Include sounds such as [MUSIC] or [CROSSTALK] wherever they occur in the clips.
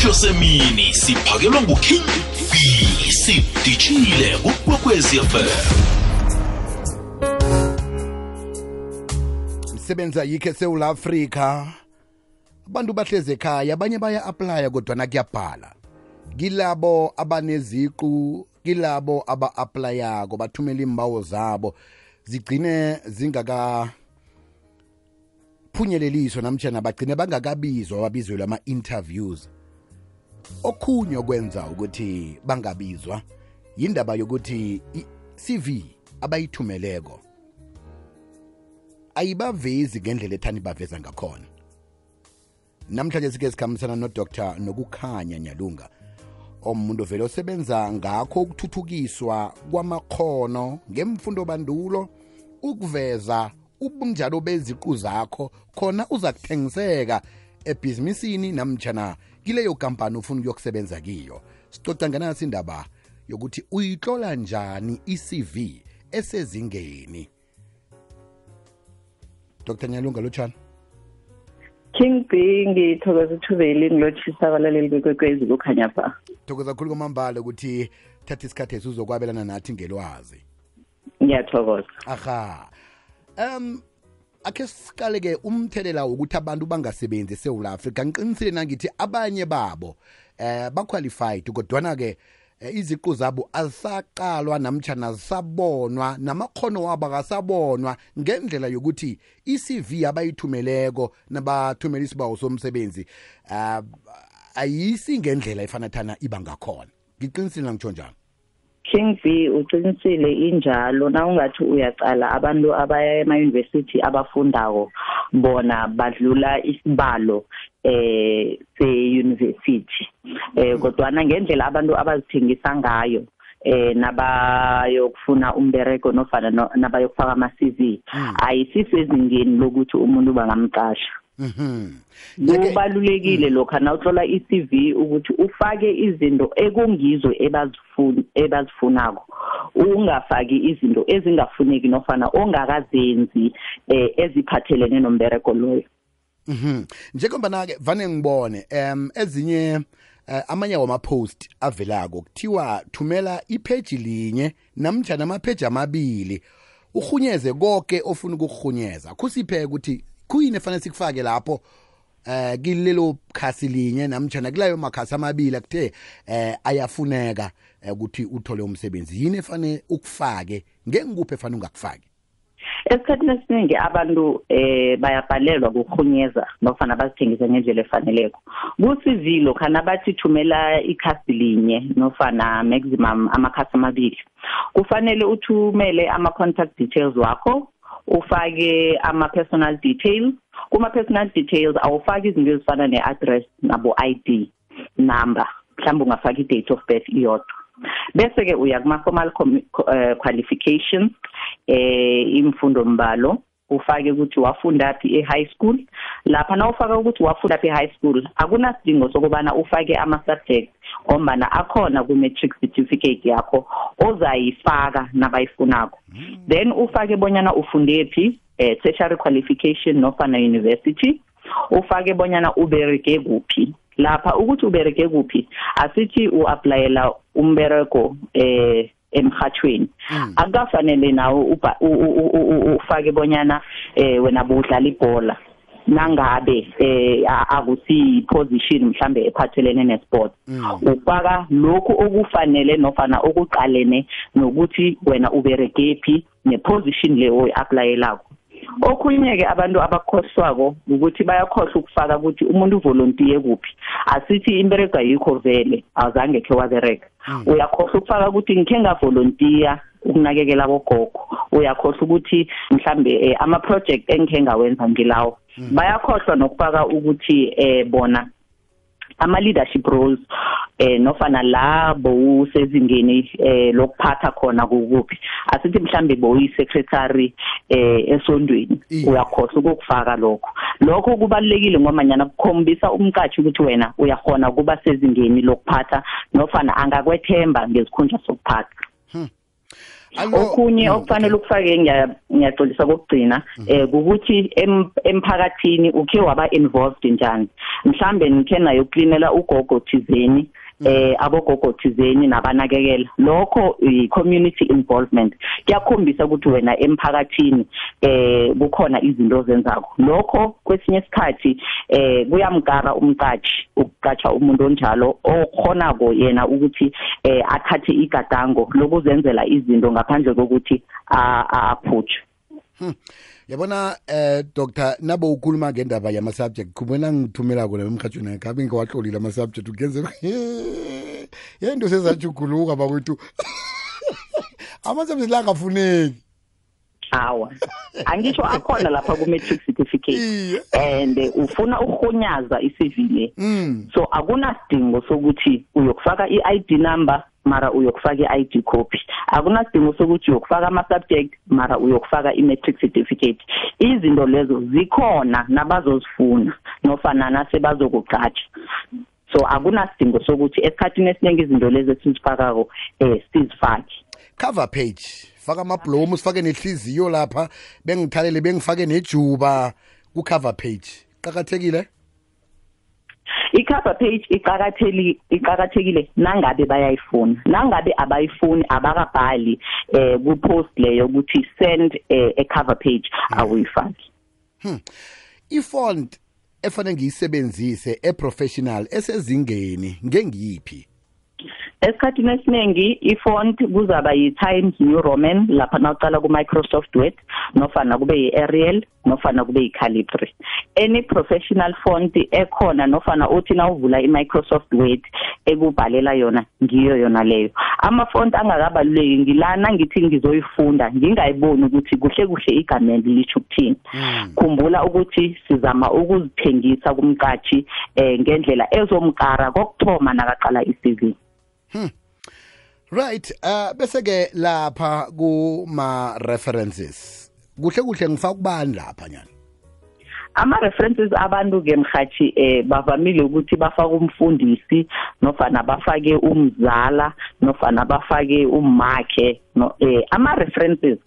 isifiso semini siphakelwa nguking b sidishile kukwekwezfm msebenzi ayikho esewula afrika abantu bahlezi ekhaya abanye baya-aplaya kodwana kuyabhala. Kilabo abaneziqu kilabo aba-aplayako bathumela imbawo zabo. Zigcine zingaka phunyeleliso namtshana bagcine bangakabizwa babizelwe ama-interviews okhunye okwenza ukuthi bangabizwa yindaba yokuthi i-cv abayithumeleko ayibavezi ngendlela ethani baveza ngakhona. Namhlanje sike sikhambisana nodr nokukhanya nyalunga omuntu vele osebenza ngakho ukuthuthukiswa kwamakhono ngemfundo bandulo ukuveza ubunjalo beziqu zakho khona uza kuthengiseka ebhizimisini namtshana kileyo kampani ufuna ukuyokusebenza kiyo. Sicoca nganasi indaba yokuthi uyitlola njani i-cv esezingeni? Dr nyalunga lotshani? King b ngithokoza ithubeli ngilotshisa abalaleli bekwekwezi kukhanya ba thokoza khulu kwamambala ukuthi thatha isikhathi esi uzokwabelana nathi ngelwazi. Ngiyathokoza. Aha. Um akhe siqale-ke umthelela wokuthi abantu bangasebenzi esewula afrika. Ngiqinisile nangithi abanye babo eh baqualified kodwana-ke eh, iziqu zabo azisaqalwa namtshana zisabonwa namakhono wabo akasabonwa ngendlela yokuthi i-cv abayithumeleko nabathumela isibawo somsebenzi uh, ayisi ngendlela efanathana iba ngakhona. Ngiqinisile nangitsho njalo. King b uqinisile injalo. Na ungathi uyaqala abantu abaya emayunivesithi abafundako bona badlula isibalo eh se-university eh kodwana ngendlela abantu abazithengisa ngayo eh nabayokufuna umbereko nofana no- nabayokufaka ama-cv ayisisezingeni lokuthi umuntu bangamqasha. Kubalulekile lokho na utlola i-CV ukuthi ufake izinto ekungizo ebazifuna ebazifunako. Ungafaki izinto ezingafuneki nofana ongakazenzi eh eziphathelene nombereko loyo. Mhm. Njengoba-ke vane ngibone um ezinye uh, amanye wama-post avelako kuthiwa thumela ipheji linye namtjana amapheji amabili urhunyeze konke ofuna ukukurhunyeza. Kusiphe ukuthi kuyini efanele sikufake lapho eh kilelo khasi linye namtjana kulayo makhasi amabili akuthe eh ayafuneka eh, ukuthi uthole umsebenzi. Yini efanele ukufake? Ngengikuphi efanele ungakufaki? Esikhathini esiningi abantu eh bayabhalelwa kurhunyeza nofana bazithengise ngendlela efaneleko. ku-CV lokhana bathi thumela ikhasi linye nofana maximum amakhasi amabili. Kufanele uthumele ama-contact details wakho ufake ama-personal details. Kuma-personal details awufaki izinto ezifana ne-address nabo-id number mhlawumbe ungafaka i-date of birth iyodwa. Bese ke uya kuma formal uh, qualifications eh imfundo mbalo. Ufake ukuthi wafunda phi e-high school. Lapha na ufaka ukuthi wafunda phi e-high school akunasidingo sokubana ufake ama-subject ngombana akhona ku-matric certificate yakho ozayifaka nabayifunako. Then ufake bonyana ufunde phi eh, tertiary qualification nofana university ufake bonyana ubereke kuphi. Lapha ukuthi ubereke kuphi asithi uaplayela umbereko eh emhathweni. Akufanele nawe uba- u- u- u- u- ufake bonyana eh wena budlala ibhola. Nangabe eh a- akusi position mhlambe ephathelene nesport. Ufaka lokhu okufanele nofana okuqalene nokuthi wena uberegephi neposition leyo oyi-aplayelako okhunye ke abantu abakhohlwako ukuthi bayakhohlwa ukufaka ukuthi umuntu uvolontiye kuphi. Asithi imberego ayikho vele azange khe wabereka uyakhohlwa ukufaka ukuthi ngikhe ngavolontiya ukunakekela bogogo uyakhohlwa ukuthi mhlambe eh, ama-project engikhe ngawenza ngilawo. Bayakhohlwa nokufaka ukuthi eh bona ama-leadership roles eh nofana la bowusezingeni eh lokuphatha khona kukuphi. Asithi mhlambe bowuyi-secretary eh esondweni. Iye. uyakhohlwa ukukufaka lokho. Lokho kubalulekile ngomanyana kukhombisa umqatshi ukuthi wena uyakhona ukuba sezingeni lokuphatha nofana angakwethemba ngezikhundla sokuphatha Alo- okunye Mm, okufanele ukufake ngiya- ngiyaxolisa kokugcina eh ukuthi em- emphakathini ukhe waba involved njani. Mhlambe nikhe nayo uklinela ugogo thizeni eh abogogo thizeni nabanakekela. Lokho i community involvement. Kuyakhombisa ukuthi wena emphakathini eh kukhona izinto ozenzako. Lokho kwesinye isikhathi eh kuyamkara umqatshi ukuqatsha umuntu onjalo okhonako yena ukuthi eh athathe igadango lokuzenzela izinto ngaphandle kokuthi a- aphutshwe yabona eh dr nabo ukhuluma ngendaba yama-subject khumela ngithumela kona emrhatshweni ngabe ngiwahlolile ama-subject ugenzela yento sezajuguluka bakwethu [LAUGHS] ama-subject la angafuneki awa angisho akhona lapha ku matric certificate Iye. and eh, ufuna ukhonyaza i-CV le Mm. so akunasidingo sokuthi uyokufaka i-ID number mara uyokufaka i-ID copy. Akunasidingo sokuthi uyokufaka ama-subject mara uyokufaka i-matric certificate. Izinto lezo zikhona nabazozifuna nofana nasebazokuqatsha so akunasidingo sokuthi esikhathini esiningi izinto lezi esizifakako um sizifake. Cover page. Faka amablomu sifake nehliziyo lapha bengithalele bengifake nejuba. Ku-cover page. Qakathekile i-cover page iqakatheli iqakathekile nangabe bayayifuna. Nangabe abayifuni abakabhali eh ku-post leyo ukuthi send eh, a cover page awuyifaki. I-font efanele ngiyisebenzise eprofessional esezingeni ngengiyiphi? Esikhathini esiningi i-font kuzaba yi-times new roman lapha nawucala ku-microsoft word nofana kube yi-ariel nofana kube yi-calibri. Any professional font ekhona nofana uthi nawuvula i-microsoft word ekubhalela yona ngiyo yona leyo. Ama-font angakabaluleki ngilana ngithi ngizoyifunda ngingayiboni ukuthi kuhle kuhle igameni lisho ukuthini. Khumbula ukuthi sizama ukuzithengisa kumqatshi eh ngendlela ezomkara kokuthoma nakaqala i-CV right uh bese ke lapha kuma references kuhle kuhle ngifaka kubani lapha nyana? Ama-references abantu-ke mhathi eh bavamile ukuthi bafake umfundisi nofana bafake umzala nofana bafake umakhe no, eh ama-references.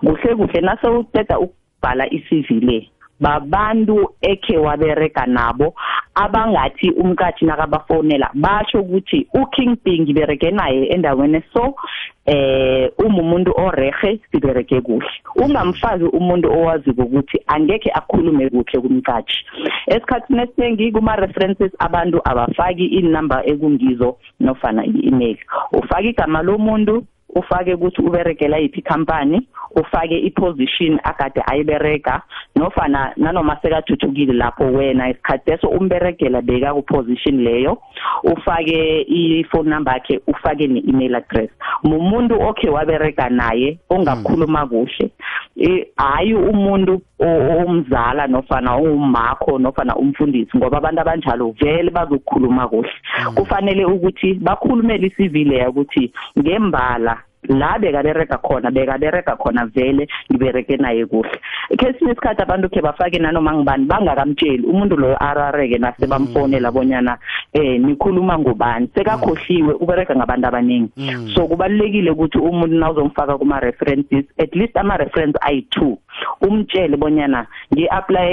Kuhle kuhle nase uceda ukubhala i-CV le babantu ekhe wabereka nabo abangathi umkathi nakabafonela basho ukuthi uking b ngibereke naye endaweni. So eh umumuntu orehe sibereke kuhle. Ungamfaki umuntu owazi ukuthi angeke akhulume kuhle kumqatshi esikhathini esiningi kuma references abantu abafaki inumber ekungizo nofana i-email. Ufaka igama lomuntu ufake ukuthi uberegela yiphi company ufake iposition akade ayibereka nofana nanoma sekathuthukile lapho wena isikhathi leso umberegela beka kuposition leyo ufake i-phone number yakhe ufake ne-email address. Mumuntu okhe wabereka naye ongakhuluma kuhle Eh, hayi umuntu omzala nofana umakho nofana umfundisi ngoba abantu abanjalo vele bazokukhuluma kuhle. Kufanele ukuthi bakhulumele i-CV leya ukuthi ngembala la bekabereka khona bekabereka khona vele ngibereke naye kuhle. Khesinye isikhathi abantu khe bafake nanoma ngibani bangakamtsheli umuntu loyo arareke nasebamfonela bonyana eh nikhuluma ngubani sekakhohliwe ubereka ngabantu abaningi so kubalulekile ukuthi umuntu nawuzomfaka kuma references at least ama reference ayi2 umtshele bonyana ngi-apply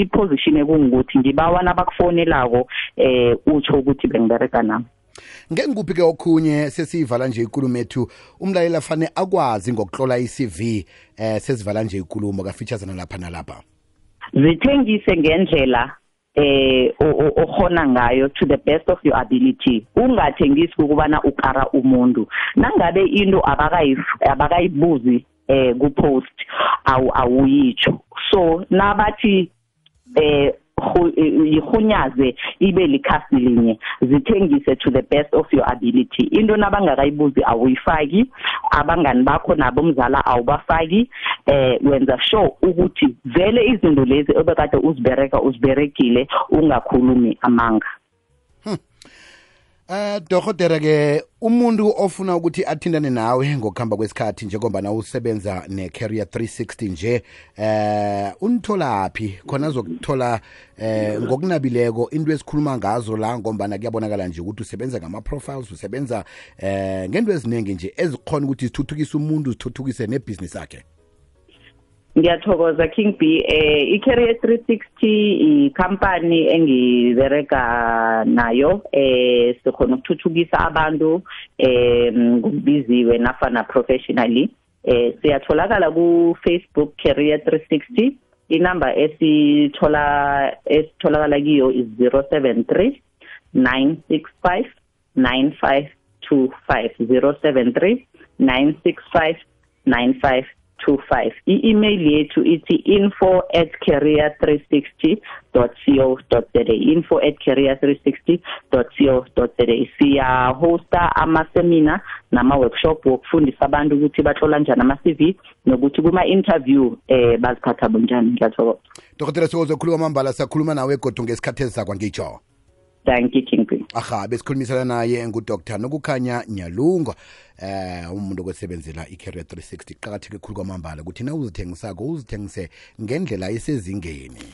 i-position ekungikuthi ngibawa nabakufonelako eh utsho ukuthi bengibereka nami. Ngengikuphi ke okhunye sesiyivala nje ikulumo ethu umlaleli afane akwazi ngokuhlola i-CV eh sesivala nje ikulumo kafeaturesana lapha nalapha. Zithengise ngendlela eh o- o- okhona ngayo to the best of your ability. Ungathengisi ukubana ukara umuntu. Nangabe into abakayibuzi eh kupost awu awuyitsho so nabathi eh khu- eh, yihunyaze ibe likhasi linye. Zithengise to the best of your ability. Into nabangakayibuzi awuyifaki abangani bakho nabo mzala awubafaki. Eh wenza sure ukuthi vele izinto lezi obekade uzibereka uziberekile ungakhulumi amanga. Eh dokotere ke umuntu ofuna ukuthi athindane nawe ngokuhamba kwesikhathi njengoba usebenza ne-career 360 nje eh unitholaphi? Khona azokuthola eh ngokunabileko into esikhuluma ngazo la ngombana kuyabonakala nje ukuthi usebenza ngama-profiles usebenza eh ngento eziningi nje ezikhona ukuthi zithuthukise umuntu zithuthukise nebhizinisi yakhe ngiyathokoza king b. Eh i-carrier three sixty ikhampani engibereka nayo. Eh sikhona ukuthuthukisa abantu eh ngubiziwe nafana professionally. Eh siyatholakala ku-facebook carrier three sixty. Inamba esithola esitholakala kiyo is zero seven three nine six five nine five two five. Zero seven three nine six five nine five 25 i-email yethu ithi info at career 360 co za. info at career 360 co za. Siyahosta amasemina nama-workshop wokufundisa abantu ukuthi bathola njani ama-cv nokuthi kuma-interview eh baziphatha bunjani ngiyathokoza. Dokotela sokozokhuluma mambala sakhuluma nawe egodo ngesikhathi ezizakwa ngitsho you king P. aha besikhulumisana naye ngudr. Nokukhanya nyalungo eh umuntu okwesebenzela i-carrier 360 qakatheke khulu kwamambala ukuthi na uzithengisako uzithengise ngendlela esezingeni